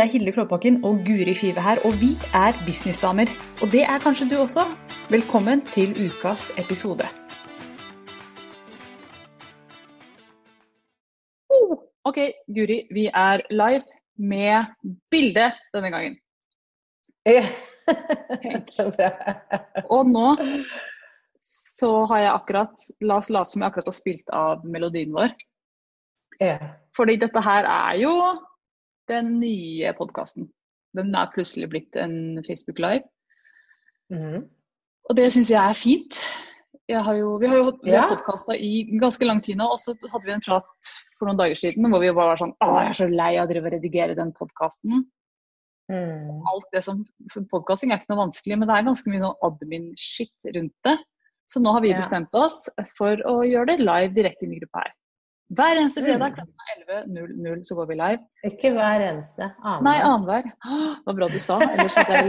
Det er Hilde Klåbakken og Guri Five her, og vi er businessdamer. Og det er kanskje du også. Velkommen til ukas episode. Oh, ok, Guri, vi er live med bilde denne gangen. Tenk. Og nå så har jeg akkurat La oss late som jeg akkurat har spilt av melodien vår. Fordi dette her er jo den nye podkasten. Den er plutselig blitt en Facebook Live. Mm. Og det syns jeg er fint. Jeg har jo, vi har jo ja. podkasta i ganske lang tid nå, og så hadde vi en prat for noen dager siden hvor vi bare var sånn Å, jeg er så lei av å redigere den podkasten. Mm. Alt det som Podkasting er ikke noe vanskelig, men det er ganske mye sånn admin-shit rundt det. Så nå har vi ja. bestemt oss for å gjøre det live direkte inn i gruppa her. Hver eneste fredag mm. klokka 11.00 så går vi live. Ikke hver eneste. Annenhver. Nei, annenhver. Det var bra du sa, ellers hadde,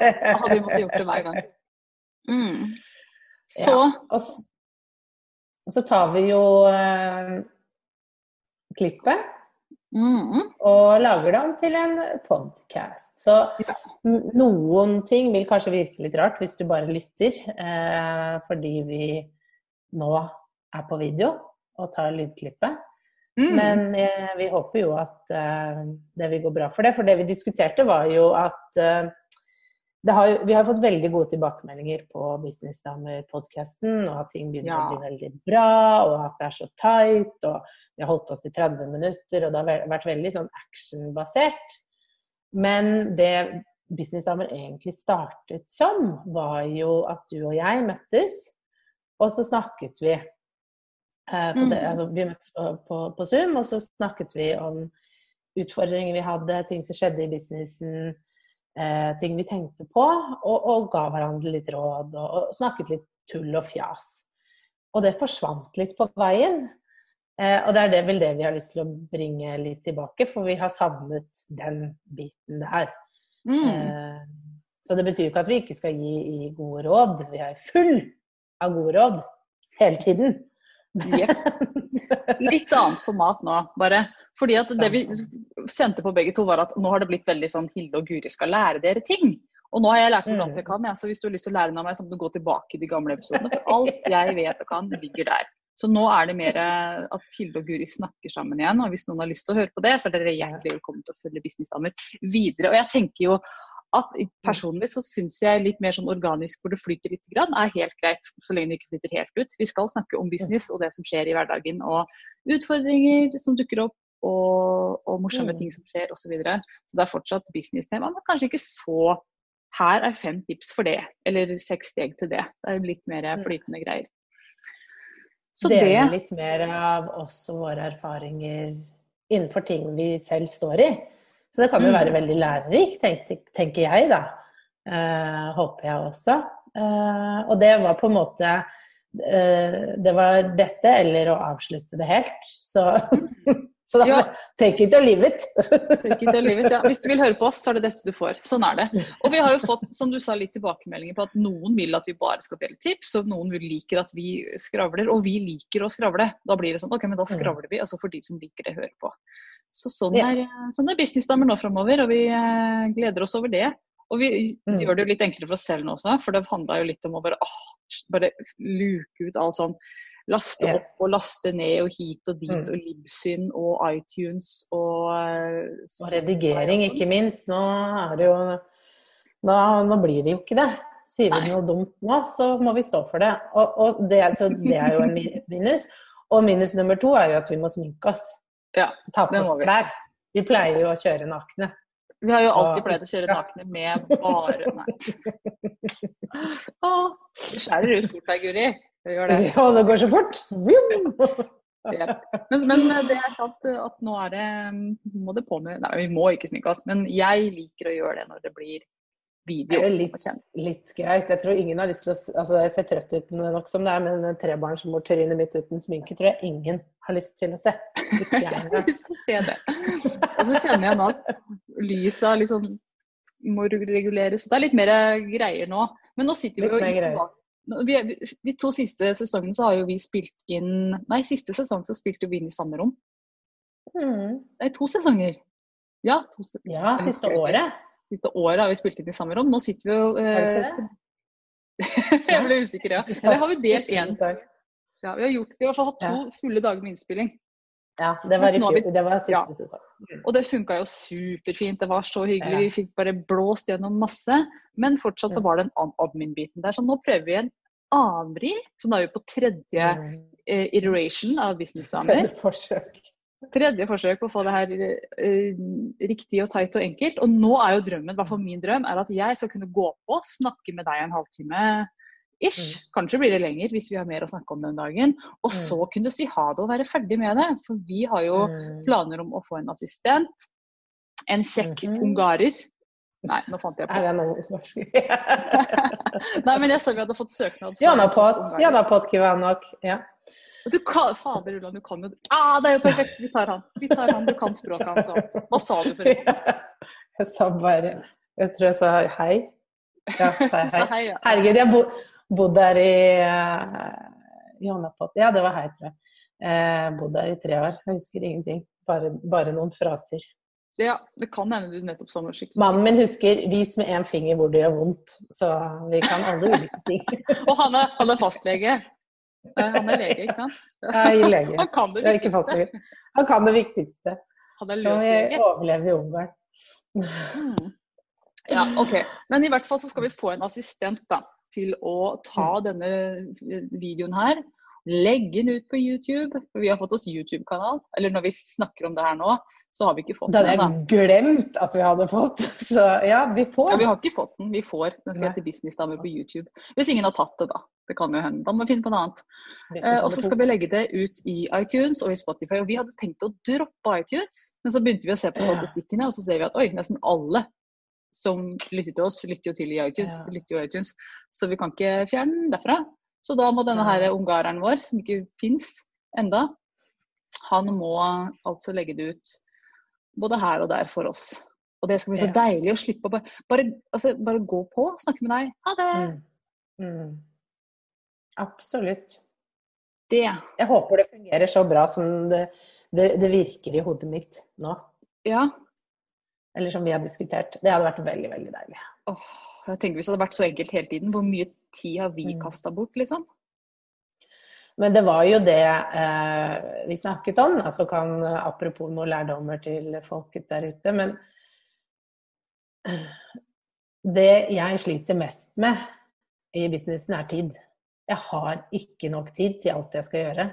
vi måttet gjort det hver gang. Mm. Så ja, og, så tar vi jo eh, klippet mm. og lager det om til en podkast. Så ja. noen ting vil kanskje virke litt rart hvis du bare lytter, eh, fordi vi nå er på video og tar lydklippet. Mm. Men eh, vi håper jo at eh, det vil gå bra for det. For det vi diskuterte var jo at eh, har, vi har fått veldig gode tilbakemeldinger på Businessdamer-podkasten, og at ting begynner ja. å bli veldig bra, og at det er så tight, og vi har holdt oss til 30 minutter, og det har vært veldig sånn actionbasert. Men det Businessdamer egentlig startet som, var jo at du og jeg møttes, og så snakket vi. Eh, det, mm. altså, vi møttes på, på, på, Zoom, og så snakket vi om utfordringer vi hadde, ting som skjedde i businessen, eh, ting vi tenkte på, og, og, ga hverandre litt råd, og, og, snakket litt tull og fjas. Og det forsvant litt på veien. Eh, og det er det, vel det vi har lyst til å bringe litt tilbake, for vi har savnet den biten der. Mm. Eh, så det betyr ikke at vi ikke skal gi, gi gode råd. Vi er full av gode råd hele tiden. Yep. Litt annet format nå, bare. Fordi at det vi kjente på begge to, var at nå har det blitt veldig sånn Hilde og Guri skal lære dere ting. Og nå har jeg lært hvordan mm. jeg kan, ja. så hvis du har lyst til å lære noe av meg, så må du gå tilbake i de gamle episodene. For alt jeg vet og kan, ligger der. Så nå er det mer at Hilde og Guri snakker sammen igjen. Og hvis noen har lyst til å høre på det, så er dere hjertelig velkommen til å følge Businessdamer videre. Og jeg tenker jo at personlig så syns jeg litt mer sånn organisk hvor det flyter litt, grann, er helt greit. Så lenge det ikke flyter helt ut. Vi skal snakke om business og det som skjer i hverdagen. Og utfordringer som dukker opp. Og, og morsomme mm. ting som skjer osv. Så, videre. så det er fortsatt business-tema, men kanskje ikke så Her er fem tips for det, eller seks steg til det. Det er litt mer mm. flytende greier. Så Dele det litt mer av oss og våre erfaringer innenfor ting vi selv står i. Så det kan jo være mm. veldig lærerikt, tenker jeg da. Uh, håper jeg også. Uh, og det var på en måte uh, Det var dette eller å avslutte det helt. Så, så da, ja. take it or leave it. take it or leave it, ja. Hvis du vil høre på oss, så er det dette du får. Sånn er det. Og vi har jo fått som du sa, litt tilbakemeldinger på at noen vil at vi bare skal dele tips, og noen liker at vi skravler. Og vi liker å skravle. Da blir det sånn OK, men da skravler vi. Altså for de som liker det, hører på. Så sånn er, sånn er businessdamer nå framover, og vi eh, gleder oss over det. Og vi mm. gjør det jo litt enklere for oss selv nå også, for det handla jo litt om å bare, åh, bare luke ut all sånn. Laste opp og laste ned og hit og dit mm. og Libsyn og iTunes og uh, Og redigering, og ikke minst. Nå er det jo nå, nå, blir det jo ikke det. Sier vi noe dumt nå, så må vi stå for det. Og, og det, det, er jo et minus. Og minus nummer to er jo at vi må sminke oss. Ja, Ta på klær. Vi pleier jo å kjøre nakne. Vi har jo alltid pleid å kjøre nakne med bare Nei. Å, skjærer ut fort her, Guri. Det gjør det. Ja, det går så fort. Ja. Men, men, det er sant at nå er det må det på med Nei, vi må ikke sminke oss, men jeg liker å gjøre det når det blir video. Det er litt, litt, greit. Jeg tror ingen har lyst til å altså Jeg ser trøtt ut nok som det er, men trebarnsmortrynet mitt uten sminke tror jeg ingen har lyst til å se. jeg har lyst til å se det. Og så kjenner jeg nå at lyset liksom må reguleres. Så det er litt mer greier nå. Men nå sitter vi jo i tilbake. De to siste sesongene så har jo vi spilt inn Nei, siste sesong så spilte vi inn i samme rom. Mm. Det er to sesonger. Ja, to, ja siste året. Siste året har vi spilt inn i samme rom. Nå sitter vi jo eh, Jeg ble usikker, ja. Eller har vi delt én? Ja, vi har, gjort, vi har i hvert fall hatt to fulle dager med innspilling. Ja, det var, vi, det var siste ja. sesong. Mm. Og det funka jo superfint. Det var så hyggelig. Vi fikk bare blåst gjennom masse. Men fortsatt så var det en admin-biten der. Så nå prøver vi en annen vri. Så nå er vi på tredje mm. eh, iteration av businessdamer. Tredje forsøk. Tredje forsøk på å få det her uh, riktig og tight og enkelt. Og nå er jo drømmen, i hvert fall min drøm, er at jeg skal kunne gå på, snakke med deg en halvtime ish. Mm. Kanskje blir det lenger hvis vi har mer å snakke om den dagen. Og mm. så kunne si ha det og være ferdig med det. For vi har jo mm. planer om å få en assistent. En kjekk ungarer. Nei, nå fant jeg på. Er det noe? Nei, men jeg så vi hadde fått søknad. Jana Pot, Jana Pot Kivanok. Ja. Du kan, fader Ulland, du kan jo ah, Det er jo perfekt, vi tar han. Vi tar han, Du kan språket hans òg. Hva sa du forresten? Jeg sa bare Jeg tror jeg sa hei. Ja, sa hei. Herregud, jeg bodde der i uh, Ja, det var hei, tror jeg. Eh, bodde der i tre år. Jeg husker ingenting. Bare, bare noen fraser. Ja, det kan hende du nettopp sa noe skikkelig. Mannen min husker 'vis med én finger hvor det gjør vondt'. Så vi kan alle ulike ting. og han er, han er fastlege? Han er lege, ikke sant? Nei, lege. Han kan det viktigste. Han kan det viktigste. Han er løslege. Han overlever i Ungarn. Mm. Ja, OK. Men i hvert fall så skal vi få en assistent, da. Til å ta mm. denne videoen her. Legge den ut på YouTube. For vi har fått oss YouTube-kanal. Eller når vi snakker om det her nå, så har vi ikke fått den. Den jeg glemt at vi hadde fått. Så ja, vi får. Ja, vi har ikke fått den. Vi får. Den skal hete Businessdamer på YouTube. Hvis ingen har tatt det, da. Det kan jo hende. Da må vi finne på noe annet. Eh, og så skal vi legge det ut i iTunes og i Spotify. Og vi hadde tenkt å droppe iTunes, men så begynte vi å se på statistikkene, og så ser vi at oi, nesten alle som lytter til oss, lytter jo til i iTunes. Ja. lytter jo iTunes. Så vi kan ikke fjerne den derfra. Så da må denne her ungareren vår, som ikke fins enda, han må altså legge det ut både her og der for oss. Og det skal bli så ja. deilig å slippe å bare, bare, altså, bare, gå på, snakke med deg. Ha det! Mm. Mm. Absolutt. Det. Jeg håper det fungerer så bra som det, det, det virker i hodet mitt nå. Ja. Eller som vi har diskutert. Det hadde vært veldig, veldig deilig. Åh, jeg tenker Hvis det hadde vært så enkelt hele tiden, hvor mye tid har vi mm. kasta bort, liksom? Men det var jo det eh, vi snakket om. Altså kan, apropos noen lærdommer til folket der ute. Men det jeg sliter mest med i businessen, er tid. Jeg har ikke nok tid til alt jeg skal gjøre.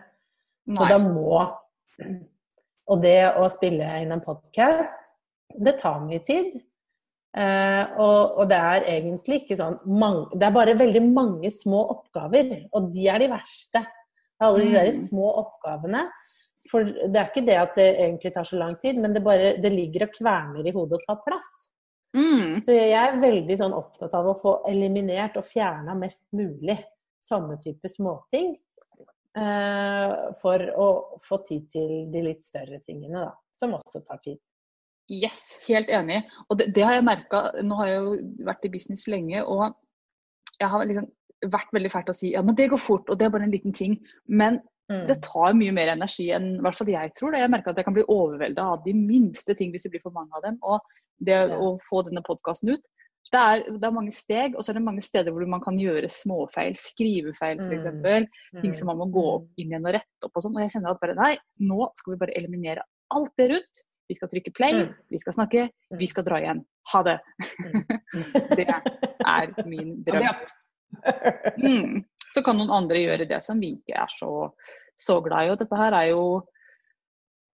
Nei. Så da må Og det å spille inn en podkast, det tar mye tid. Uh, og, og, det er egentlig ikke sånn mange, Det er bare veldig mange små oppgaver, og de er de verste. Alle de der mm. små oppgavene. For det er ikke det at det egentlig tar så lang tid, men det, bare, det ligger og kverner i hodet og tar plass. Mm. Så jeg er veldig sånn opptatt av å få eliminert og fjerna mest mulig sånne typer småting. Eh, for å få tid til de litt større tingene, da. Som også tar tid. Yes, helt enig. Og det, det har jeg merka. Nå har jeg jo vært i business lenge, og jeg har liksom vært veldig fælt å si ja, men det går fort, og det er bare en liten ting. Men mm. det tar mye mer energi enn i hvert fall jeg tror det. Jeg merker at jeg kan bli overvelda av de minste ting hvis det blir for mange av dem. Og det ja. å få denne podkasten ut det er, det er, mange steg, og så er det mange steder hvor man kan gjøre småfeil. Skrivefeil f.eks. Mm. Ting som man må gå inn igjen og rette opp og sånn. Og jeg kjenner at bare nei, nå skal vi bare eliminere alt det rundt. Vi skal trykke play, mm. vi skal snakke, vi skal dra igjen. Ha det! Mm. det er min drøm. Mm. Så kan noen andre gjøre det som vi ikke er så, så glad i. Og dette her er jo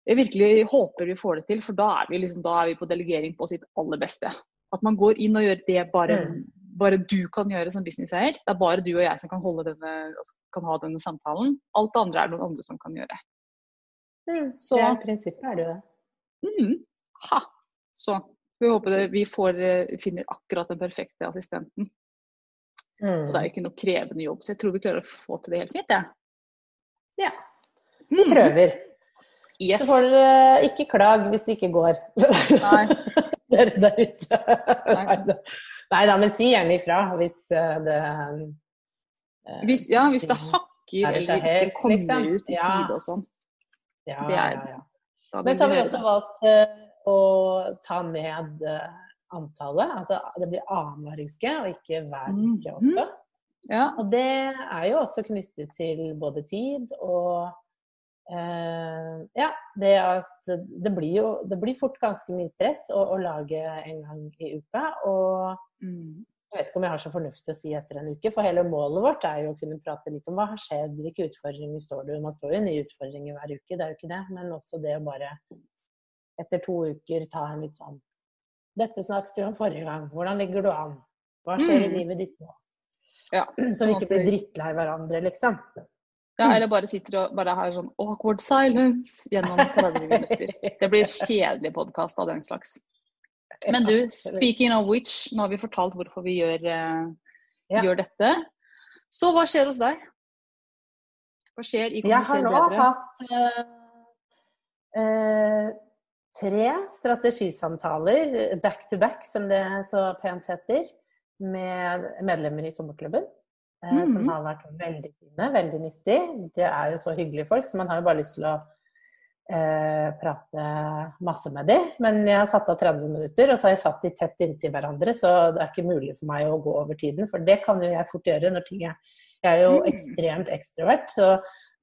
Jeg virkelig håper vi får det til, for da er vi, liksom, da er vi på delegering på sitt aller beste. At man går inn og gjør det bare, mm. bare du kan gjøre som businesseier. Det er bare du og jeg som kan, denne, altså, kan ha denne samtalen. Alt det andre er det noen andre som kan gjøre. Mm. Så, det prinsippet er det jo det. Mm. Ha. Så vi håper det, vi får, eh, finner akkurat den perfekte assistenten. Mm. Og det er jo ikke noe krevende jobb, så jeg tror vi klarer å få til det helt fint. Ja. ja. Vi mm. prøver. Yes. Så får dere ikke klag hvis det ikke går. Nei. dere der ute. Nei da, men si gjerne ifra hvis eh, det uh, hvis, Ja, hvis det hakker eller ikke kommer liksom. ut i ja. tide og sånn. Ja, ja, ja. Men så har vi også valgt uh, å ta ned antallet. Altså det blir annenhver uke, og ikke hver mm. uke også. Ja. Og det er jo også knyttet til både tid og eh, Ja, det at det blir jo det blir fort ganske mye stress å, å lage en gang i uka. Og mm. Jeg vet ikke om jeg har så fornuftig å si etter en uke, for hele målet vårt er jo å kunne prate litt om hva har skjedd, hvilke utfordringer står du Man står jo i nye utfordringer hver uke, det er jo ikke det. Men også det å bare etter to uker ta en litt sånn Dette snakket du om forrige gang, hvordan ligger du an? Hva skjer mm. i livet ditt nå? Ja, så vi ikke blir drittlei hverandre, liksom. Ja, eller bare sitter og bare har sånn awkward silence gjennom 30 minutter. Det blir kjedelig podkast av den slags. Men du, speaking of which, nå har vi fortalt hvorfor vi gjør, uh, ja. gjør dette. Så hva skjer hos deg? Hva skjer i Kommuniser bedre? Jeg har nå hatt uh, uh, tre strategisamtaler back to back, som det så pent heter med medlemmer i sommerklubben. Mm -hmm. Som har vært veldig fine, veldig nyttig. Det er jo så hyggelige folk, så man har jo bare lyst til å eh, prate masse med dem. Men jeg har satt av 30 minutter, og så har jeg satt de tett inntil hverandre, så det er ikke mulig for meg å gå over tiden. For det kan jo jeg fort gjøre når ting er Jeg er jo mm. ekstremt ekstrovert, så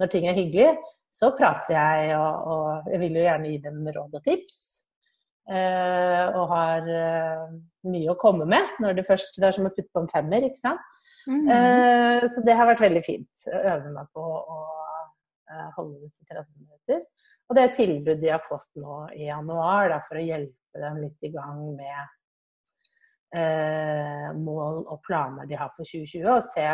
når ting er hyggelig, så prater jeg, og, og jeg vil jo gjerne gi dem råd og tips. Uh, og har uh, mye å komme med når det først Det er som å putte på en femmer, ikke sant. Mm uh, så det har vært veldig fint å øve meg på å holde ut i 30 minutter. Og det er tilbudet de har fått nå i januar da, for å hjelpe dem litt i gang med mål og planer de har for 2020, og se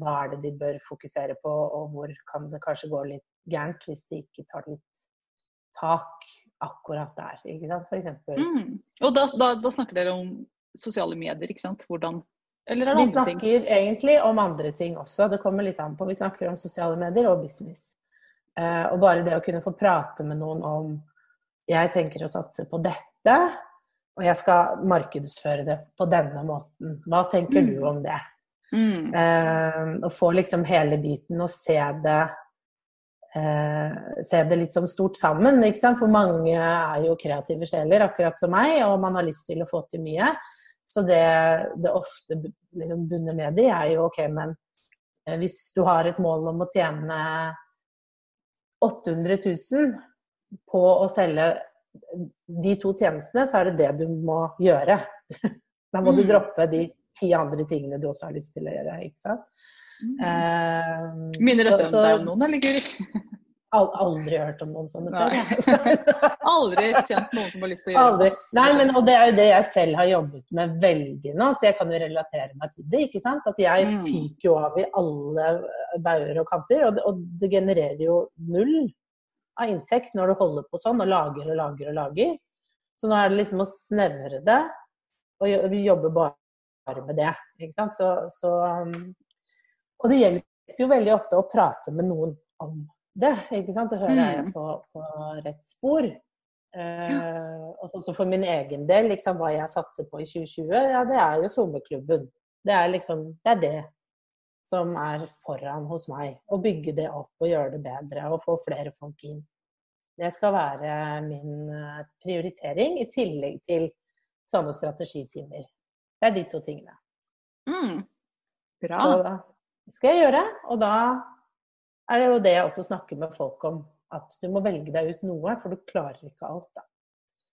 hva er det de bør fokusere på, og hvor kan det kanskje gå litt gærent hvis de ikke tar litt tak akkurat der, ikke sant, f.eks. Mm. Og da, da, da, snakker dere om sosiale medier, ikke sant? Hvordan Eller er det andre ting? Vi snakker egentlig om andre ting også, det kommer litt an på. Vi snakker om sosiale medier og business. Uh, og bare det å kunne få prate med noen om jeg tenker å satse på dette, og jeg skal markedsføre det på denne måten. Hva tenker mm. du om det? Mm. Uh, få liksom hele biten og se det eh, se det litt som stort sammen. ikke sant? For mange er jo kreative sjeler, akkurat som meg, og man har lyst til å få til mye. Så det det ofte liksom bunner ned i, er jo OK, men eh, hvis du har et mål om å tjene 800 000 på å selge de to tjenestene, så er det det du må gjøre. Da må du mm. droppe de ti andre tingene du også har lyst til å gjøre. ikke sant? Mm. Uh, Minner dette om deg om noen, eller Guri? Aldri hørt om noen sånne før. aldri kjent noen som har lyst til å gjøre aldri. det. Nei, men, og det er jo det jeg selv har jobbet med veldig nå, så jeg kan jo relatere meg til det. ikke sant? At jeg mm. fyker jo av i alle bauger og kanter, og det, og det genererer jo null av inntekt når du holder på sånn og lager og lager og lager. Så nå er det liksom å snevre det og jobbe bare med det. ikke sant? Så, så um, og det hjelper jo veldig ofte å prate med noen om det. ikke sant? Så hører jeg mm. på, på rett spor. Uh, og så for min egen del, liksom, hva jeg satser på i 2020, ja, det er jo sommerklubben. Det er liksom det er det som er foran hos meg. Å bygge det opp og gjøre det bedre og få flere folk inn. Det skal være min eh, prioritering, i tillegg til sånne strategitimer. Det er de to tingene. Mm. Bra. Så da, skal jeg gjøre. Og da er det jo det jeg også snakker med folk om. At du må velge deg ut noe, for du klarer ikke alt, da.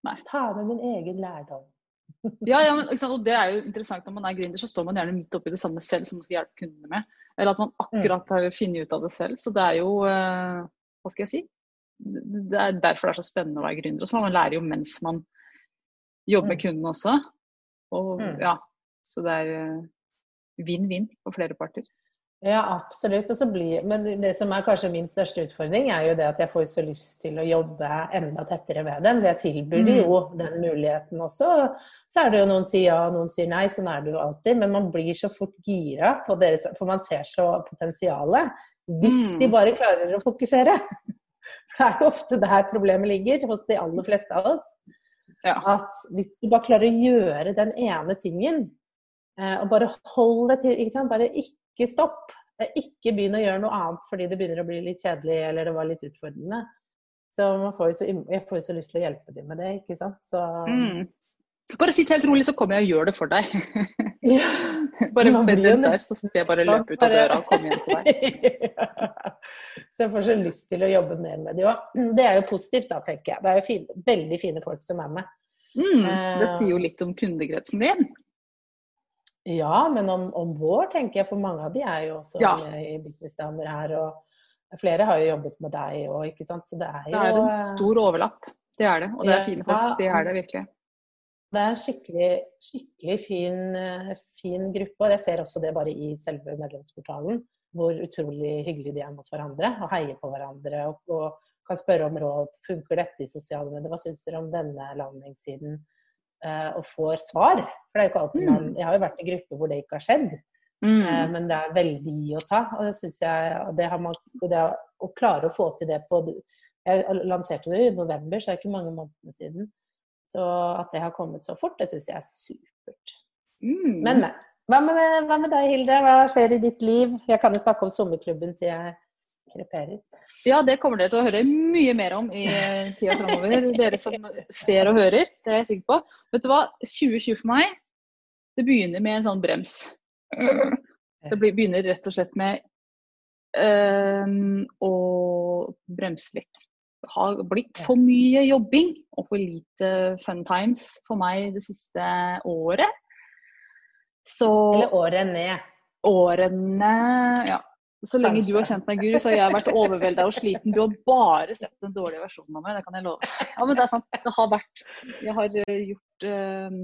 Nei. Ta med min egen lærdom. ja, ja men, og det er jo interessant når man er gründer, så står man gjerne midt oppi det samme selv som man skal hjelpe kundene med. Eller at man akkurat mm. har funnet ut av det selv. Så det er jo uh, Hva skal jeg si? Det er derfor det er så spennende å være gründer. Og så man lærer jo mens man jobber med mm. kunden også. Og mm. ja, så det er eh, vinn-vinn for flere parter. Ja, absolutt. Blir, men det som er kanskje min største utfordring, er jo det at jeg får så lyst til å jobbe enda tettere med dem. Så jeg tilbyr mm. jo den muligheten også. Så er det jo noen sier ja, noen sier nei. Sånn er det jo alltid. Men man blir så fort gira på deres For man ser så potensialet. Hvis mm. de bare klarer å fokusere. For det er jo ofte der problemet ligger hos de aller fleste av oss. Ja. At hvis du bare klarer å gjøre den ene tingen, eh, og bare hold det til ikke sant? Bare ikke ikke stopp. Ikke begynn å gjøre noe annet fordi det begynner å bli litt kjedelig eller det var litt utfordrende. Så, får så, jeg får jo så lyst til å hjelpe dem med det, ikke sant. Så mm. Bare sitt helt rolig, så kommer jeg og gjør det for deg. Ja. bare vent der, så skal jeg bare løpe ut av døra og komme hjem til deg. ja. Så jeg får så lyst til å jobbe mer med dem òg. Det er jo positivt, da, tenker jeg. Det er jo fine, veldig fine folk som er med. Mm, det sier jo litt om kundekretsen din. Ja, men om, om, vår, tenker jeg. For mange av de er jo også ja. i Businessdamer her. Og flere har jo jobbet med deg òg, ikke sant. Så det er jo Det er en stor overlapp. Det er det. Og det er fine folk. Ja, det er det virkelig. Det er en skikkelig, skikkelig fin, eh, fin, gruppe. Og jeg ser også det bare i selve medlemsportalen. Hvor utrolig hyggelig de er mot hverandre og heier på hverandre. Og, og kan spørre om råd. Funker dette i sosiale medier? Hva syns dere om denne landingssiden? Eh, og får svar. For det er jo ikke alltid man mm. Jeg har jo vært i grupper hvor det ikke har skjedd. Mm. Eh, men det er veldig gi og ta. Og det syns jeg det har man, det Å klare å få til det på Jeg lanserte det i november, så det er ikke mange måneder siden. Så at det har kommet så fort, det syns jeg er supert. Mm. Men, men. Hva med, hva med, deg, Hilde? Hva skjer i ditt liv? Jeg kan jo snakke om sommerklubben til jeg kreperer. Ja, det kommer dere til å høre mye mer om i tida framover. Dere som ser og hører, det er jeg sikker på. Vet du hva, 2020 for meg, det begynner med en sånn brems. Det begynner rett og slett med øh, å bremse litt. Det har blitt for mye jobbing og for lite fun times for meg det siste året. Så Eller året ned. Årene Ja, så lenge du har kjent meg, Guri, så har jeg vært overvelda og sliten. Du har bare sett den dårlige versjonen av meg, det kan jeg love. Ja, men det er sant. Det har vært Jeg har eh, gjort um,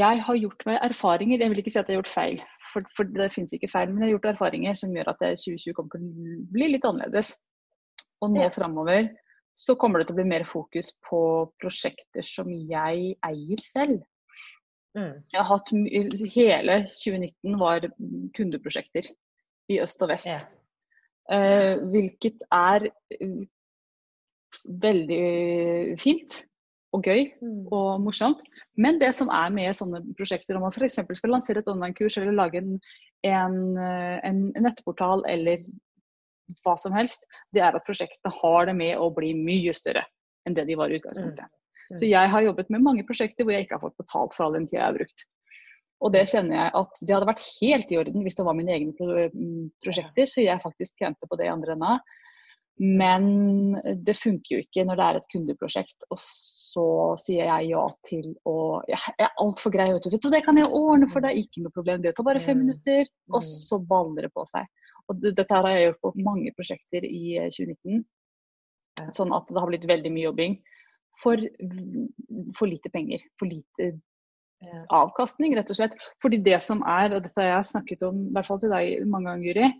Jeg har gjort meg erfaringer. Jeg vil ikke si at jeg har gjort feil, for, for det finnes ikke feil. Men jeg har gjort erfaringer som gjør at 2020 kommer til å bli litt annerledes. Og nå ja. framover så kommer det til å bli mer fokus på prosjekter som jeg eier selv. Mm. Jeg har hatt Hele 2019 var kundeprosjekter i øst og vest. Ja. Uh, hvilket er veldig fint og gøy mm. og morsomt. Men det som er med sånne prosjekter, om man f.eks. skal lansere et online-kurs eller lage en, en, eh, en, nettportal eller hva som helst, det er at prosjektene har det med å bli mye større enn det de var i utgangspunktet. Mm. Så mm. jeg har jobbet med mange prosjekter hvor jeg ikke har fått betalt for all den tida jeg har brukt. Og det kjenner jeg at det hadde vært helt i orden hvis det var mine egne mm, prosjekter, så jeg faktisk tjente på det i andre enda. Men det funker jo ikke når det er et kundeprosjekt, og så sier jeg ja til å Jeg er altfor grei, vet du. Vet du, det kan jeg ordne for deg, ikke noe problem. Det tar bare fem mm. minutter. Og så baller det på seg. Og dette har jeg gjort på mange prosjekter i 2019. Sånn at det har blitt veldig mye jobbing for, for lite penger. For lite avkastning, rett og slett. Fordi det som er, og dette har jeg snakket om i hvert fall til deg mange ganger, Guri,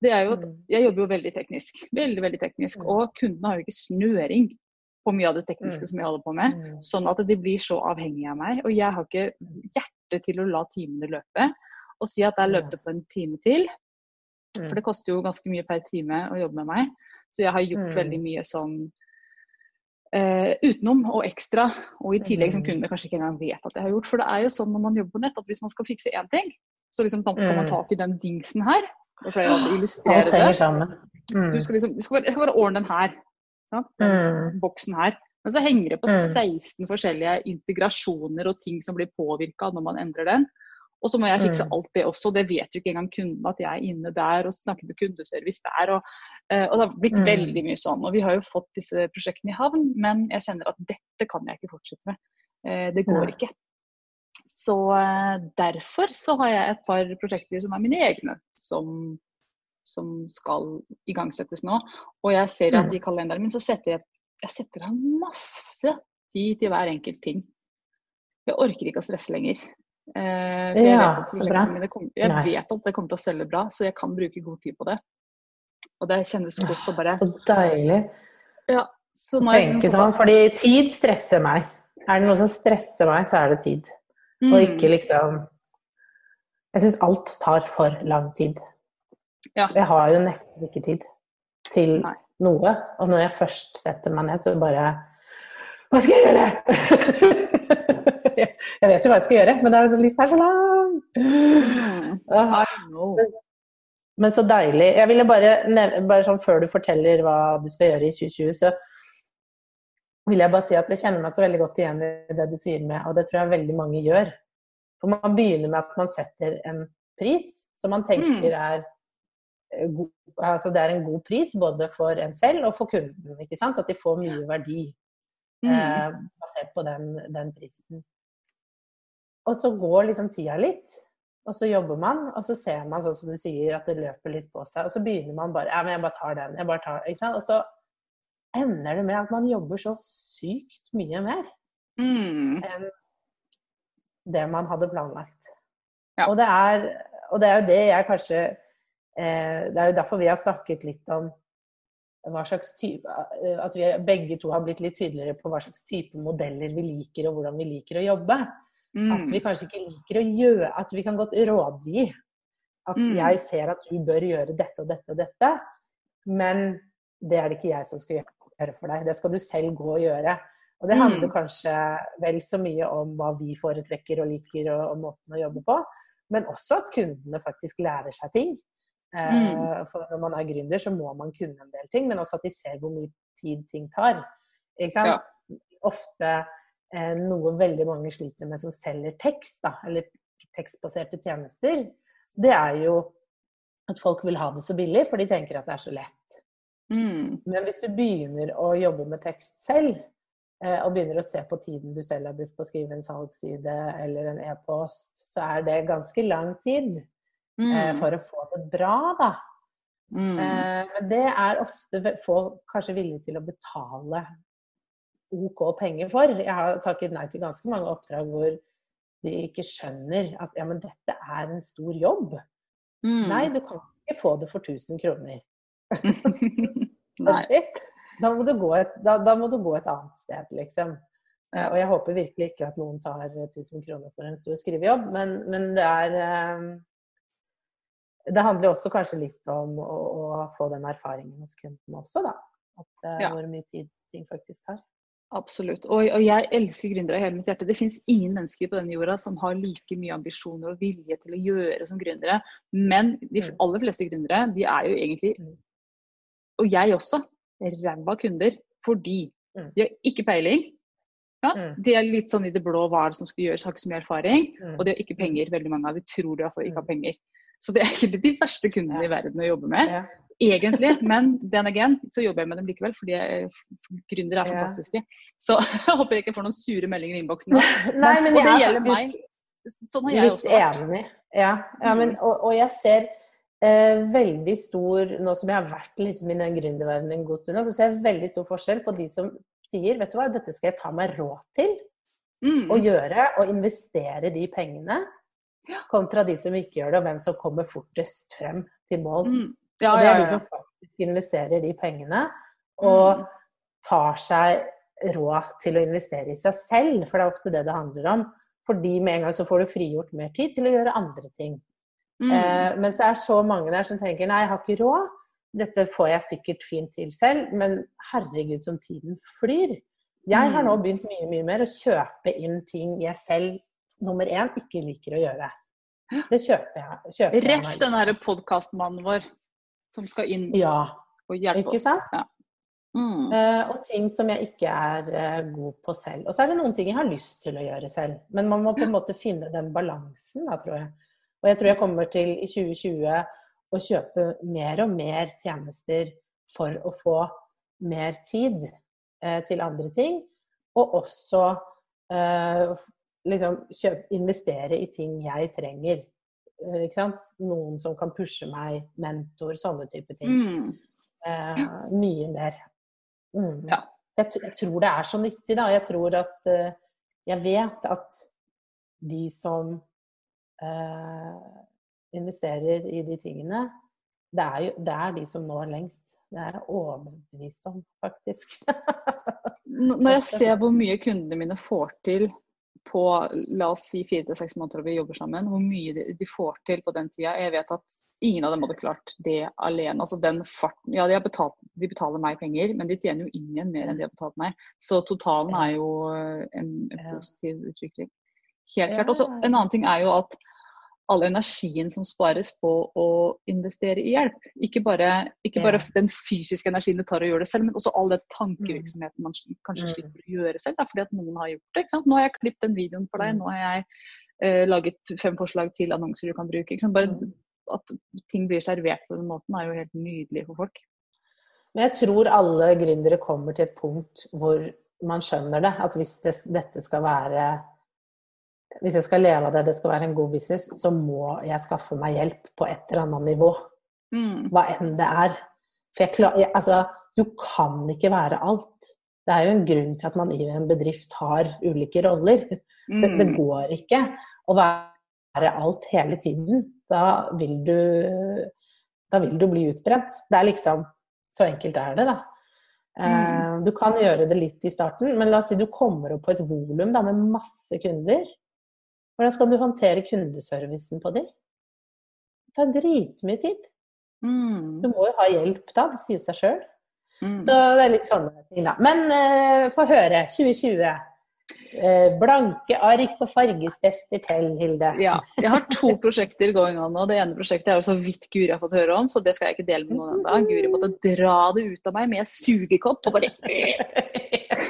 det er jo at mm. jeg jobber jo veldig teknisk. Veldig, veldig teknisk. Mm. Og kundene har jo ikke snøring på mye av det tekniske mm. som jeg holder på med. Sånn at de blir så avhengige av meg. Og jeg har ikke hjerte til å la timene løpe. Og si at jeg løpte på en time til. For det koster jo ganske mye per time å jobbe med meg. Så jeg har gjort veldig mye sånn Uh, utenom og ekstra, og i tillegg som mm. kundene kanskje ikke engang vet at jeg har gjort. For det er jo sånn når man jobber på nett at hvis man skal fikse én ting, så liksom kan man ta tak i den dingsen her. Da pleier jeg å illustrere det. Mm. Du skal liksom, skal bare, jeg skal bare ordne den her. Sant? Den mm. boksen her. Men så henger det på 16 mm. forskjellige integrasjoner og ting som blir påvirka når man endrer den. Og så må jeg fikse mm. alt det også. Det vet jo ikke engang kunden at jeg er inne der og snakker med kundeservice der. Og, og det har blitt mm. veldig mye sånn. Og vi har jo fått disse prosjektene i havn, men jeg kjenner at dette kan jeg ikke fortsette med. Eh, det går ikke. Så eh, derfor så har jeg et par prosjekter som er mine egne, som, som skal igangsettes nå. Og jeg ser at mm. i kalenderen min så setter jeg, jeg setter av masse tid til hver enkelt ting. Jeg orker ikke å stresse lenger. Eh, for jeg, ja, vet. Kom, jeg vet at det kommer til å selge bra, så jeg kan bruke god tid på det. Og det kjennes godt å bare Så deilig. Ja, så nå Tenke liksom, sånn, fordi tid stresser meg. Er det noe som stresser meg, så er det tid. Mm. Og ikke liksom Jeg syns alt tar for lang tid. Ja. Jeg har jo nesten ikke tid til Nei. noe. Og når jeg først setter meg ned, så bare Hva skal jeg gjøre?! jeg vet jo hva jeg skal gjøre, men lista er så lang! Mm, Men så deilig. Jeg ville bare, bare sånn før du forteller hva du skal gjøre i 2020, så vil jeg bare si at jeg kjenner meg så veldig godt igjen i det du sier med, og det tror jeg veldig mange gjør. For man begynner med at man setter en pris som man tenker mm. er eh, god, altså det er en god pris både for en selv og for kunden. ikke sant? At de får mye verdi mm. eh, basert på den, den prisen. Og så går liksom tida litt, og så jobber man, og så ser man sånn som du sier, at det løper litt på seg. Og så begynner man bare Ja, men jeg bare tar den. Jeg bare tar ikke sant? Og så ender det med at man jobber så sykt mye mer mm. enn det man hadde planlagt. Ja. Og, det er, og, det er, jo det jeg kanskje eh, Det er jo derfor vi har snakket litt om hva slags type At vi begge to har blitt litt tydeligere på hva slags type modeller vi liker, og hvordan vi liker å jobbe. Mm. At vi kanskje ikke liker å gjøre At vi kan godt rådgi. At mm. jeg ser at du bør gjøre dette og dette og dette, men det er det ikke jeg som skal gjøre for deg. Det skal du selv gå og gjøre. Og det handler mm. kanskje vel så mye om hva vi foretrekker og liker og, og måten å jobbe på, men også at kundene faktisk lærer seg ting. Eh, mm. For når man er gründer, så må man kunne en del ting, men også at de ser hvor mye tid ting tar. Ikke sant? Ja. Ofte noe veldig mange sliter med som selger tekst, da, eller tekstbaserte tjenester, det er jo at folk vil ha det så billig, for de tenker at det er så lett. Mm. Men hvis du begynner å jobbe med tekst selv, Eh, og begynner å se på tiden du selv har brukt på å skrive en salgsside eller en e-post, så er det ganske lang tid eh, mm. for å få det bra, da. Mm. Eh, men det er ofte folk kanskje villige til å betale OK penger for. Jeg har takket nei til ganske mange oppdrag hvor de ikke skjønner at ja, men dette er en stor jobb. Mm. Nei, du kan ikke få det for 1000 kroner. Da må, et, da, da må, du gå et, annet sted, liksom. Ja. Og jeg håper virkelig ikke at noen tar 1000 kroner for en stor skrivejobb, men, men det er eh, Det handler også kanskje litt om å, å få den erfaringen hos kunden også, da. At, uh, ja. Hvor mye tid ting faktisk tar. Absolutt. Og, og, jeg elsker gründere i hele mitt hjerte. Det finnes ingen mennesker på denne jorda som har like mye ambisjoner og vilje til å gjøre som gründere. Men de mm. aller fleste gründere, de er jo egentlig, mm. og jeg også, ræva kunder fordi mm. de har ikke peiling. Ja? De er litt sånn i det blå hva er det som skal gjøres, har ikke så mye erfaring. Og de har ikke penger, veldig mange av de tror de ikke har penger. Så det er egentlig de verste kundene i verden å jobbe med. Egentlig, men den again, så jobber jeg med dem likevel, fordi gründere er fantastiske. Så jeg håper jeg ikke får noen sure meldinger i innboksen. Nei, men og det gjelder meg. Sånn har jeg også vært. Enig. Ja, ja men, og, og jeg ser eh, veldig stor Nå som jeg har vært liksom, i den gründerverdenen en god stund, så ser jeg veldig stor forskjell på de som sier vet du hva, dette skal jeg ta meg råd til mm. å gjøre, og investere de pengene, kontra de som ikke gjør det, og hvem som kommer fortest frem til mål. Mm. Ja, og det er de som faktisk investerer de pengene, og mm. tar seg råd til å investere i seg selv, for det er ofte det det handler om. Fordi med en gang så får du frigjort mer tid til å gjøre andre ting. Mm. Eh, mens det er så mange der som tenker nei, jeg har ikke råd. Dette får jeg sikkert fint til selv, men herregud som tiden flyr. Jeg har nå mm. begynt mye mye mer å kjøpe inn ting jeg selv nummer én ikke liker å gjøre. Det kjøper jeg. Kjøper Rett den derre podkastmannen vår som skal inn ja. og hjelpe oss. Ja. Mm. Uh, og ting som jeg ikke er uh, god på selv. Og så er det noen ting jeg har lyst til å gjøre selv. Men man må på en måte finne den balansen, da, tror jeg. Og jeg tror jeg kommer til i 2020 å kjøpe mer og mer tjenester for å få mer tid eh, til andre ting. Og også eh, liksom kjøpe, investere i ting jeg trenger. Eh, ikke sant? Noen som kan pushe meg, mentor, sånne type ting. Mm. Eh, mye mer. Mm. Ja. Jeg, jeg, tror det er så nyttig, da. Jeg tror at eh, Jeg vet at de som eh, investerer i de tingene, det er, jo, det er de som når lengst. Det er jeg overbevist om, faktisk. Når jeg ser hvor mye kundene mine får til på la oss si fire til seks måneder vi jobber sammen, hvor mye de, de, får til på den tida. Jeg vet at ingen av dem hadde klart det alene. Altså den farten Ja, de, betalt, de, betaler meg penger, men de tjener jo inn igjen mer enn de har betalt meg. Så totalen er jo en, en positiv utvikling. Helt klart. Og så en annen ting er jo at all energien som spares på å investere i hjelp. Ikke bare, ikke bare den fysiske energien det tar å gjøre det selv, men også all den tankevirksomheten man kanskje mm. slipper å gjøre selv, da, fordi at noen har gjort det. ikke sant? Nå har jeg klippet den videoen for deg, mm. nå har jeg eh, laget fem forslag til annonser du kan bruke. ikke sant? Bare mm. at ting blir servert på den måten er jo helt nydelig for folk. Men jeg tror alle gründere kommer til et punkt hvor man skjønner det. At hvis det, dette skal være hvis jeg skal leve av det, det skal være en god business, så må jeg skaffe meg hjelp på et eller annet nivå. Mm. Hva enn det er. For jeg klar, jeg, altså, du kan ikke være alt. Det er jo en grunn til at man i en bedrift har ulike roller. Mm. Det, det, mm. går ikke å være alt hele tiden. Da vil du, da vil du bli utbrent. Det er liksom Så enkelt er det, da. Mm. Eh, du kan gjøre det litt i starten, men la oss si du kommer opp på et volum med masse kunder. Hvordan skal du håndtere kundeservicen på dem? Det tar dritmye tid. Mm. Du må jo ha hjelp da, det sier seg sjøl. Mm. Så det er litt sånne ting, da. Men uh, få høre. 2020. Uh, blanke ark og fargestifter til, Hilde. Ja. Jeg har to prosjekter going on nå. Det ene prosjektet er så vidt Guri har fått høre om, så det skal jeg ikke dele med noen ennå. Guri måtte dra det ut av meg med sugekopp og bare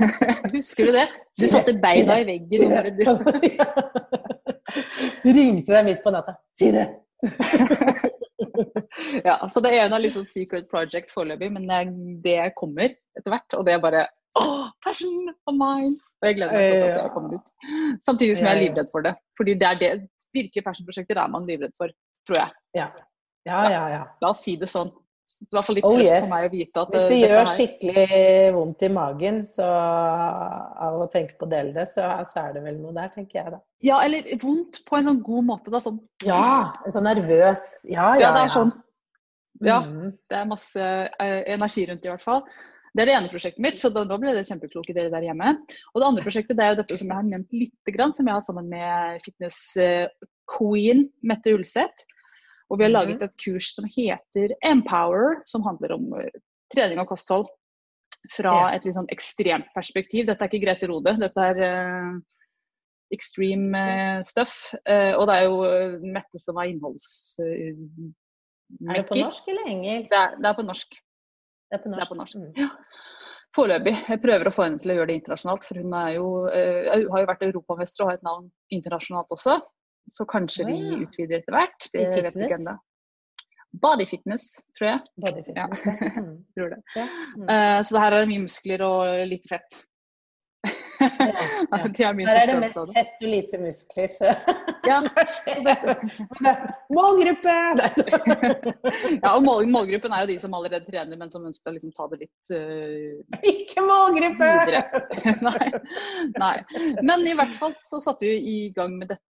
Husker du det? Du satte beina i veggen og bare Ringte deg midt på natta. Si det! ja, så det ene er liksom secret project foreløpig, men det kommer etter hvert. Og det er bare oh, passion of mine! Og jeg gleder meg sånn at det kommer ut. Samtidig som jeg er livredd for det. Fordi det er det virkelige passion-prosjekter er man livredd for, tror jeg. Ja. Ja, ja, ja. La oss si det sånn i hvert fall litt oh, trøst yes. for meg å vite at Hvis det, det gjør her... skikkelig vondt i magen så, av å tenke på å dele det, så, så, er det vel noe der, tenker jeg da. Ja, eller vondt på en sånn god måte, da. Sånn. Ja, en sånn nervøs Ja, ja. ja det er sånn. Ja, mm. det er masse uh, energi rundt det i hvert fall. Det er det ene prosjektet mitt, så da, da ble det kjempekloke dere der hjemme. Og det andre prosjektet det er jo dette som jeg har nevnt lite grann, som jeg har sammen med fitness-queen eh, Mette Ulseth. Og vi har laget mhm. et kurs som heter Empower, som handler om eh, trening og kosthold fra et litt sånn ekstremt perspektiv. Dette er ikke Grete Rode, dette er uh, extreme uh, stuff. Uh, og det er jo Mette som er innholds... er det på norsk eller engelsk? Det er, det er på norsk. Det er på norsk. Er på norsk. Mm. Ja. Foreløpig. Jeg prøver å få henne til å gjøre det internasjonalt, for hun, jo, har jo vært europamester og har et navn internasjonalt også. Så kanskje vi utvider etter hvert. Det vet jeg ikke ennå. Body fitness, tror jeg. Body fitness, ja. Mm. tror det. Ja. Mm. Uh, så her er det mye muskler og lite fett. Ja, ja. Her er det mest fett og lite muskler, så ja. Målgruppe! ja, og mål, målgruppen er jo de som allerede trener, men som ønsker å liksom ta det litt uh, Ikke målgruppe! nei, nei. Men i hvert fall så satte vi i gang med dette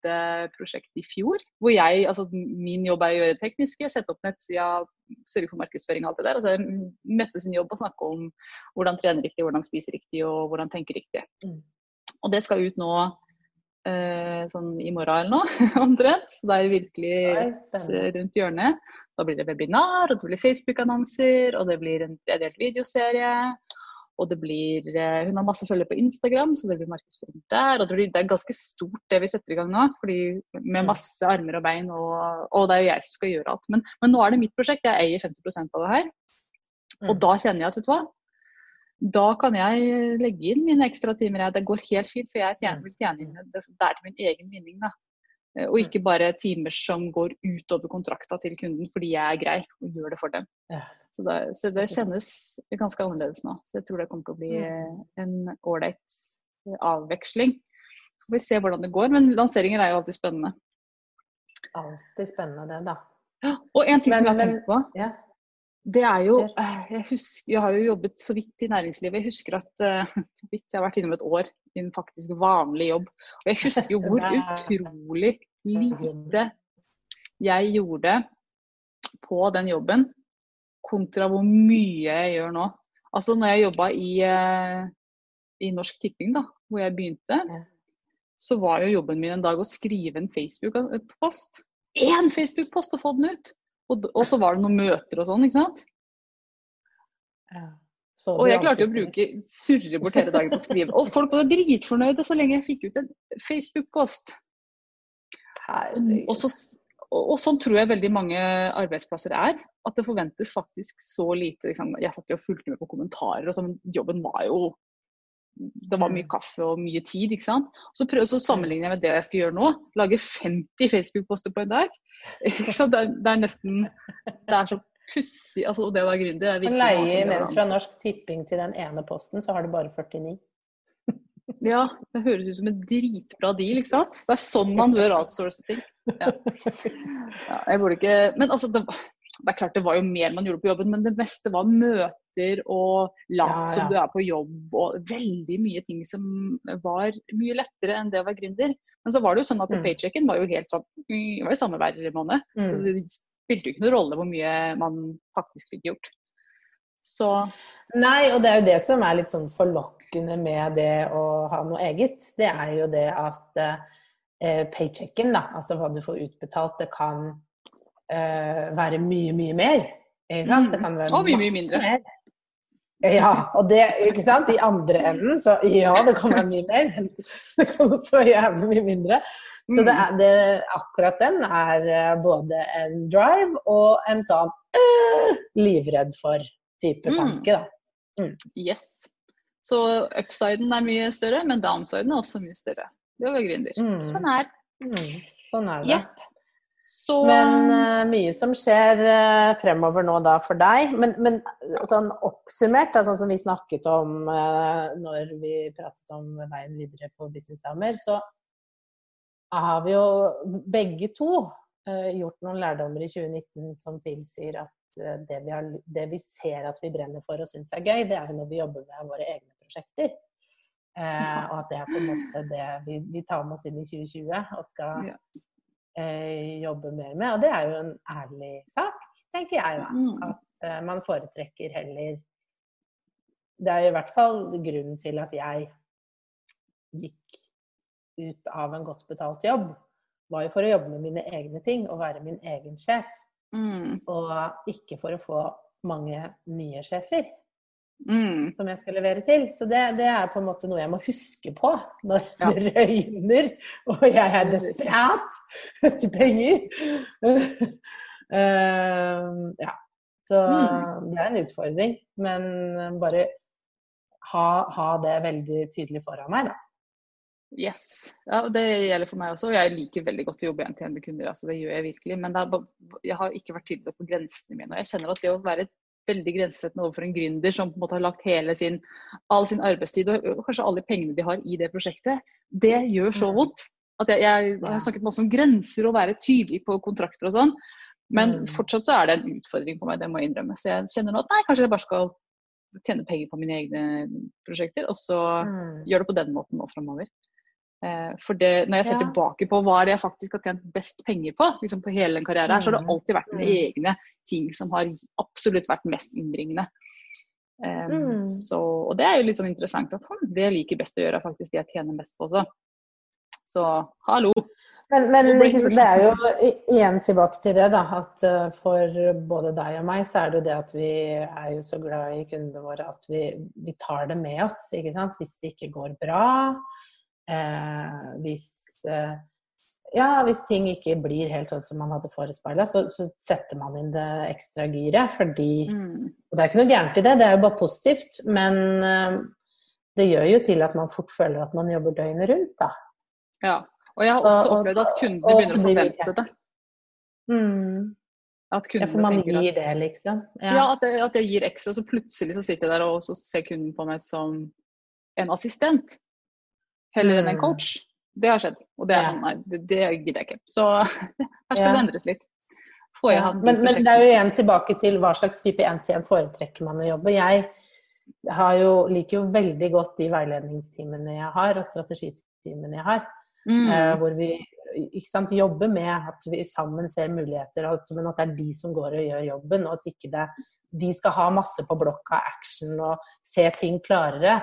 prosjektet i fjor. Hvor jeg, altså min jobb er å gjøre det tekniske, sette opp nettsida, sørge for markedsføring og alt det der. Og Altså Mette sin jobb å snakke om hvordan trene riktig, hvordan spise riktig og hvordan tenke riktig. Mm. Og det skal ut nå eh, sånn i morgen eller noe, omtrent. Så det er virkelig rett rundt hjørnet. Da blir det webinar, og det blir Facebook-annonser, og det blir en tredelt videoserie. Og det blir eh, Hun har masse følgere på Instagram, så det blir markedsføring der. Og det, blir, det, er ganske stort det vi setter i gang nå, fordi med masse armer og bein. Og, og det er jo jeg som skal gjøre alt. Men, men, nå er det mitt prosjekt, jeg eier 50% av det her. Og mm. da kjenner jeg at vet du hva, da kan jeg legge inn mine ekstra timer. Det går helt fint, for jeg tjener, vil tjene inn det, er til min egen vinning. da. Eh, og ikke bare timer som går utover kontrakta til kunden fordi jeg er grei og gjør det for dem. Så det, så det kjennes ganske annerledes nå. Så jeg tror det kommer til å bli en ålreit avveksling. Så får vi se hvordan det går. Men lanseringer er jo alltid spennende. Alltid spennende det, da. Ja, og en ting men, som jeg har tenkt på. Ja. Det er jo eh, jeg, husker, jeg, har jo jobbet så vidt i næringslivet. Jeg husker at uh, vidt jeg har vært innom et år i en faktisk vanlig jobb. Og jeg husker jo hvor utrolig lite jeg gjorde på den jobben kontra hvor mye jeg gjør nå. Altså når jeg jobba i, uh, i Norsk Tipping, da, hvor jeg begynte, så var jo jobben min en dag å skrive en Facebook-post. Én Facebook-post og få den ut! Og, og, så var det noen møter og sånn, ikke sant. Ja. Og jeg klarte å bruke surre bort hele dagen på å skrive. Og folk var dritfornøyde så lenge jeg fikk ut en Facebook-post. Og så, og, sånn tror jeg veldig mange arbeidsplasser er. At det forventes faktisk så lite. Liksom. Jeg satt jo og fulgte med på kommentarer, og sånn, jobben var jo Det var mye kaffe og mye tid, ikke sant. Så, prøv, så sammenligner jeg med det jeg skal gjøre nå. Lage 50 Facebook-poster på en dag. Så det, det, er nesten Det er så pussig. Altså, det å være gründer er virkelig Leie ned fra Norsk Tipping til den ene posten, så har du bare 49. Ja, det høres ut som en dritbra deal, ikke sant. Det er sånn man bør outsource ting. Ja. ja jeg burde ikke Men altså, det, det, er klart det var jo mer man gjorde på jobben, men det meste var møter og lat ja, som du er på jobb og veldig mye ting som var mye lettere enn det å være gründer. Men så var det jo sånn at mm. paychecken var jo helt sånn Det var jo samme hver måned. Mm. Det spilte jo ikke noen rolle hvor mye man faktisk fikk gjort. Så Nei, og det er jo det som er litt sånn forlokkende med det å ha noe eget. Det er jo det at eh, paychecken, da, altså hva du får utbetalt, det kan eh, være mye, mye mer. Sant? Det kan være og mye, mye mindre. Mer. Ja, og det, ikke sant. I andre enden, så ja, det kan være mye mer, men det kan også være jævlig mye mindre. Så det er, det, akkurat den er eh, både en drive og en sånn øh, livredd for type mm. tanke. da. Mm. Yes. Så upsiden er mye større, men downsiden er også mye større. Det var gründer. Mm. Sånn er mm. Sånn er det. Yep. Så... Men uh, mye som skjer uh, fremover nå da for deg. Men, men sånn oppsummert, da, sånn som vi snakket om uh, når vi pratet om veien videre på Business Damer, så har vi jo begge to gjort noen lærdommer i 2019 som tilsier at det vi, har, det vi, ser at vi brenner for og syns er gøy, det er jo når vi jobber med våre egne prosjekter. Eh, og at det er på en måte det vi, vi, tar med oss inn i 2020 og skal ja. Eh, jobbe mer med. Og det er jo en ærlig sak, tenker jeg da. Mm. At eh, man foretrekker heller Det er i hvert fall grunnen til at jeg gikk ut av en godt betalt jobb. Var jo for å jobbe med mine egne ting og være min egen sjef. Mm. Og ikke for å få mange nye sjefer. Mm. Som jeg skal levere til. Så det, det, er på en måte noe jeg må huske på når ja. det røyner og jeg er desperat etter penger. uh, ja. Så mm. det er en utfordring. Men bare ha, ha det veldig tydelig foran meg, da. Yes. Ja, det gjelder for meg også. Jeg liker veldig godt å jobbe en til en med kunder. Altså, det gjør jeg virkelig. Men bare, jeg har ikke vært tydelig på grensene mine. Og jeg kjenner at det å være veldig grensesettende overfor en gründer som på en måte har lagt hele sin, all sin arbeidstid og kanskje alle pengene de har i det prosjektet, det gjør så vondt. At jeg, jeg, jeg har snakket masse om grenser og være tydelig på kontrakter og sånn. Men mm. fortsatt så er det en utfordring for meg, det må jeg innrømme. Så jeg kjenner nå at nei, kanskje jeg bare skal tjene penger på mine egne prosjekter, og så mm. gjør det på den måten nå framover. Eh, for det, når jeg ser ja. tilbake på hva det jeg faktisk har tjent best penger på liksom på hele den karrieren, her, så har det mm. alltid vært mine mm. egne ting som har absolutt vært mest innbringende. Um, mm. så, og det er jo litt sånn interessant at hm, det jeg liker best å gjøre, er faktisk det jeg tjener mest på også. Så hallo. Men, men det er jo igjen tilbake til det, da. At uh, for både deg og meg, så er det jo det at vi er jo så glad i kundene våre at vi, vi tar det med oss. ikke sant? Hvis det ikke går bra, Eh, hvis, eh, ja, hvis ting ikke blir helt sånn som man hadde forespeila, så, så, setter man inn det ekstra giret. Fordi mm. Og det er ikke noe gærent i det, det er jo bare positivt. Men eh, det gjør jo til at man fort føler at man jobber døgnet rundt, da. Ja. Og jeg har også og, opplevd at kundene begynner å forvente det. Mm. At ja, for man gir at, det, liksom? Ja, ja at, jeg, at, jeg, gir ekstra, så plutselig så sitter jeg der og så ser kunden på meg som en assistent heller enn en mm. coach. Det har skjedd. Og det, er, nei, det, det gidder jeg ikke. Så her skal ja. det endres litt. Ja. Men, men, det er jo igjen tilbake til hva slags type 1-til-1 foretrekker man å jobbe. Jeg jo, liker jo veldig godt de veiledningstimene jeg har, og strategitimene jeg har. Mm. Uh, hvor vi sant, jobber med at vi sammen ser muligheter, men at det er de som går og gjør jobben. Og at ikke det, de skal ha masse på blokka action og se ting klarere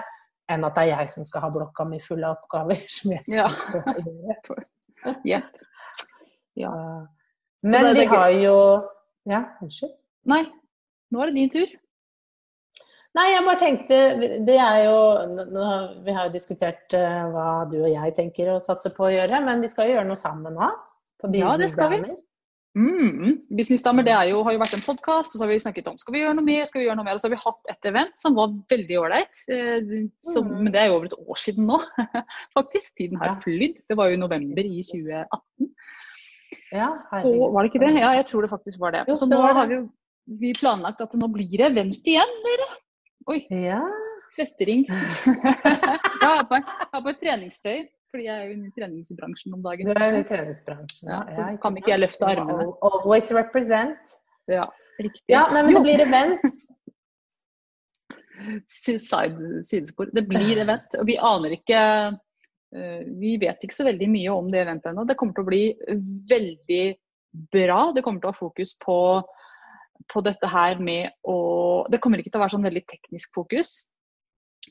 enn at det er jeg som skal ha blokka mi full av oppgaver. som jeg skal ja. yep. ja. Men vi har jo Ja, unnskyld? Nei, nå er det din tur. Nei, jeg bare tenkte Det er jo nå, Vi har jo diskutert uh, hva du og jeg tenker å satse på å gjøre, men vi skal jo gjøre noe sammen nå. ja, det skal vi. Mm. Businessdamer det jo, har jo vært en podkast, og så har vi snakket om skal vi gjøre noe mer, skal vi gjøre noe mer. Og så har vi hatt et event som var veldig ålreit. Eh, mm. Men det er jo over et år siden nå, faktisk. Tiden har flydd. Det var jo i november i 2018. Ja, så, var det ikke det? Ja, jeg tror det faktisk var det. Jo, så nå har vi vi planlagt at det nå blir det event igjen, dere. Oi. Ja. Svettering. jeg har på, på et treningstøy. Fordi jeg er jo i treningsbransjen om dagen. Du er i treningsbransjen, ja. Så ja, kan ikke jeg løfte armene. Always represent. Ja, riktig. Ja, nei, men det blir event. Side, sidespor. Det blir event. Og vi aner ikke uh, Vi vet ikke så veldig mye om det eventet ennå. Det kommer til å bli veldig bra. Det kommer til å ha fokus på, på dette her med å Det kommer ikke til å være sånn veldig teknisk fokus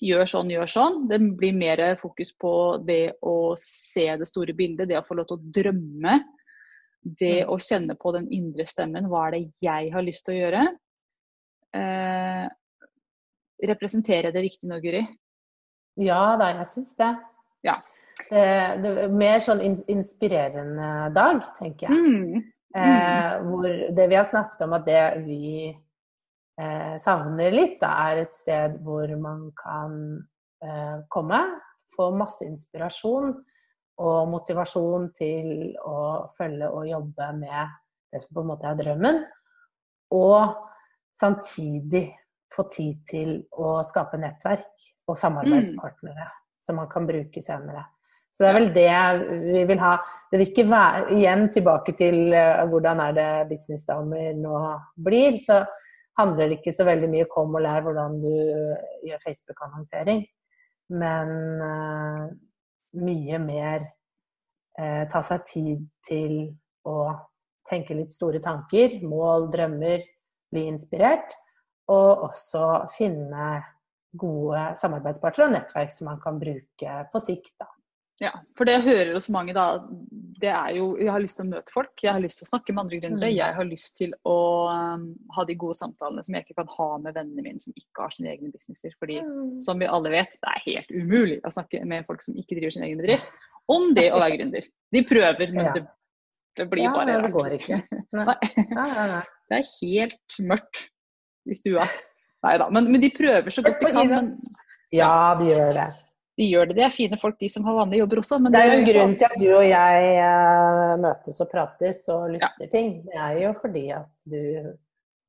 gjør sånn, gjør sånn. Det blir mer fokus på det å se det store bildet, det å få lov til å drømme. Det mm. å kjenne på den indre stemmen. Hva er det jeg har lyst til å gjøre? Eh, representerer det riktig nå, Guri? Ja da, jeg syns det. Ja. Eh, det er mer sånn inspirerende dag, tenker jeg. Mm. Mm. Eh, hvor det vi har snakket om, at det vi eh, savner litt, da, er et sted hvor man kan eh, komme, få masse inspirasjon og motivasjon til å følge og jobbe med det som på en måte er drømmen. Og samtidig få tid til å skape nettverk og samarbeidspartnere mm. som man kan bruke senere. Så det er vel det vi vil ha. Det vil ikke være igjen tilbake til uh, hvordan er det businessdamer nå blir. Så handler det ikke så veldig mye kom og lær hvordan du eh, gjør Facebook-annonsering, men uh, mye mer uh, ta seg tid til å tenke litt store tanker, mål, drømmer, bli inspirert, og også finne gode samarbeidspartnere og nettverk som man kan bruke på sikt. da. Ja, for det jeg hører hos mange da, det er jo Jeg har lyst til å møte folk, jeg har lyst til å snakke med andre gründere. Mm. Jeg har lyst til å um, ha de gode samtalene som jeg ikke kan ha med vennene mine som ikke har sine egne businesser. Fordi mm. som vi alle vet, det er helt umulig å snakke med folk som ikke driver sin egen bedrift, om det å være gründer. De prøver, men det, det, blir ja, bare det går ikke. Nei. Det er helt mørkt i stua. Nei da. Men, men de prøver så godt de kan. Men, ja, de gjør det de gjør det. Det er fine folk, de som har vanlige jobber også. det er jo en grunn til at du og jeg uh, møtes og prates og lufter ja. ting. Det er jo fordi at du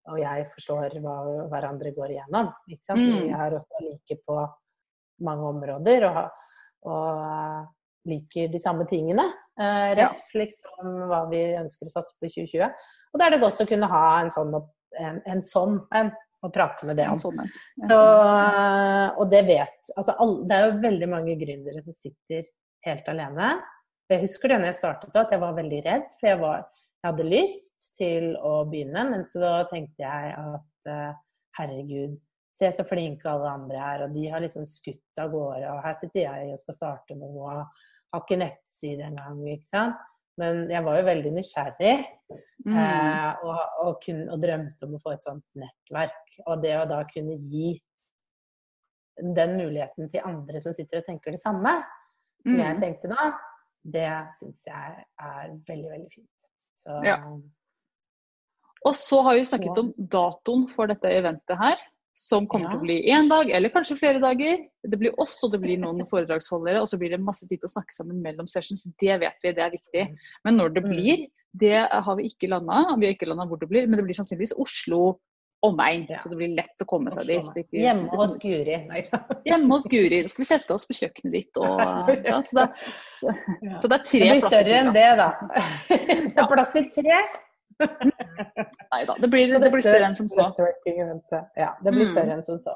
og jeg forstår hva hverandre går igjennom. Ikke sant? Mm. Vi er også like på mange områder og, og uh, liker de samme tingene. Uh, ref ja. liksom hva vi ønsker å satse på i 2020. Og da er det godt å kunne ha en sånn, en, en sånn en og prate med det om. Sånn, så, og det vet altså, Det er jo veldig mange gründere som sitter helt alene. Jeg husker det når jeg startet, at jeg var veldig redd. For jeg, var, jeg hadde lyst til å begynne, men så da tenkte jeg at uh, herregud, se så flinke alle andre er, og de har liksom skutt av gårde. Og her sitter jeg og skal starte noe, og har ikke nettside engang, ikke sant. Men jeg var jo veldig nysgjerrig mm. eh, og, og, kun, og, drømte om å få et sånt nettverk. Og det å da kunne gi den muligheten til andre som sitter og tenker det samme som mm. jeg tenkte da, det syns jeg er veldig, veldig fint. Så, ja. Og så har vi snakket om datoen for dette eventet her som kommer ja. til å bli én dag, eller kanskje flere dager. Det blir også det blir noen foredragsholdere, og så blir det masse tid til å snakke sammen mellom sessions. Det vet vi, det er viktig. Men når det mm. blir, det har vi ikke landa. Vi har ikke landa hvor det blir, men det blir sannsynligvis Oslo omegn. Ja. Så det blir lett å komme seg dit. Hjemme hos Guri. Hjemme hos Guri. Da skal vi sette oss på kjøkkenet ditt. Og, ja, så, det, så, så, det, er tre plasser. Det blir større enn det, da. Det er plass til tre. Nei da, det blir, det blir, større enn som så. Ja, det blir større enn som så.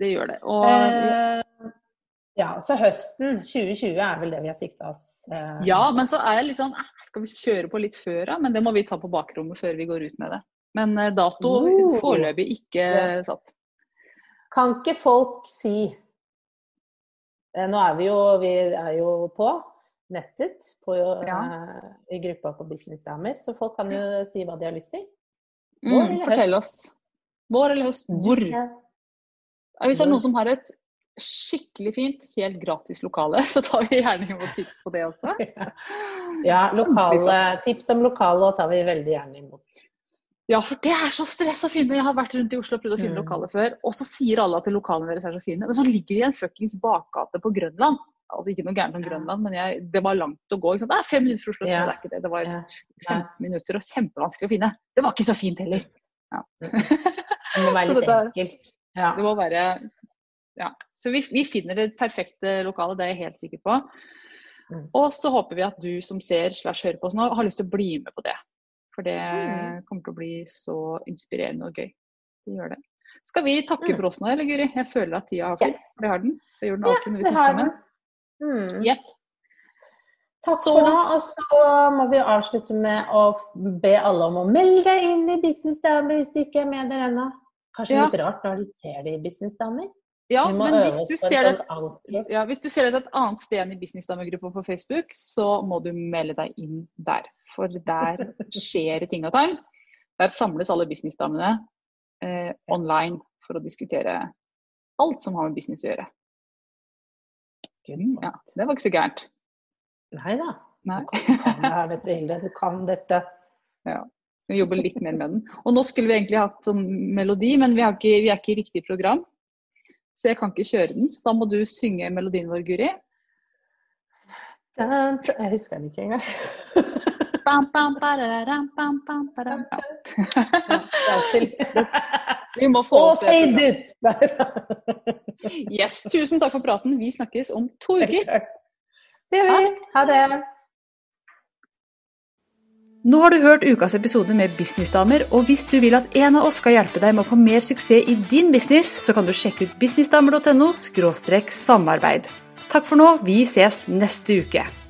Det gjør det. Og, eh, ja, så høsten 2020 er vel det vi har sikta oss eh. Ja, men så er jeg litt sånn Skal vi kjøre på litt før, da? Men det må vi ta på bakrommet før vi går ut med det. Men eh, dato uh, foreløpig ikke ja. satt. Kan ikke folk si eh, Nå er vi jo, vi er jo på nettet på, ja. uh, i gruppa på Businessdamer. Så folk kan jo si hva de har lyst til. Mm, fortell oss. Vår eller høst? Hvor? Hvis det er noen som har et skikkelig fint, helt gratis lokale. Så tar vi gjerne imot tips på det også. Ja, lokale, tips om lokale tar vi veldig gjerne imot. Ja, for det er så stress å finne. Jeg har vært rundt i Oslo og prøvd å finne mm. lokaler før, og så sier alle at lokalene deres er så fine. Men så ligger de i en fuckings bakgate på Grønland. Altså ikke noe gærent om Grønland, men jeg, det var langt å gå. Det er fem minutter fra Oslo, ja. det er ikke det. Det var 15 minutter og kjempevanskelig å finne. Det var ikke så fint heller. Ja. Det må være litt dette, enkelt. Ja. Det må være Ja. Så vi, vi, finner det perfekte lokalet, det er jeg helt sikker på. Mm. Og så håper vi at du som ser slash hører på oss nå, har lyst til å bli med på det. For det mm. kommer til å bli så inspirerende og gøy. Det gjør det. Skal vi takke mm. for oss nå, eller Guri? Jeg føler at tida har flydd. Ja. Det har den. Det gjorde den alltid når vi snakker sammen. Mm. Yep. Takk så, for nå. Og så må vi avslutte med å be alle om å melde deg inn i Business Damer hvis du ikke er med der ennå. Kanskje ja. litt rart når du ser det i Business Damer? Ja, men hvis du, ser det, ja, hvis du ser det et annet sted enn i Businessdamegruppa på Facebook, så må du melde deg inn der. For der skjer det ting og tang. Der samles alle businessdamene eh, online for å diskutere alt som har med business å gjøre. Ja, det var ikke så gærent. Nei da. Nei. Du kan det her, vet du, Hilde. Du kan dette. Ja. Vi jobber litt mer med den. Og nå skulle vi egentlig hatt sånn melodi, men vi, ikke, vi er ikke i riktig program. Så jeg kan ikke kjøre den. Så da må du synge melodien vår, Guri. Jeg husker den ikke engang. Vi må få opp det. Yes. Tusen takk for praten. Vi snakkes om to uker. Det gjør vi. Ha det. Nå har du hørt ukas episode med Businessdamer, og hvis du vil at en av oss skal hjelpe deg med å få mer suksess i din business, så kan du sjekke ut businessdamer.no samarbeid. Takk for nå, vi ses neste uke.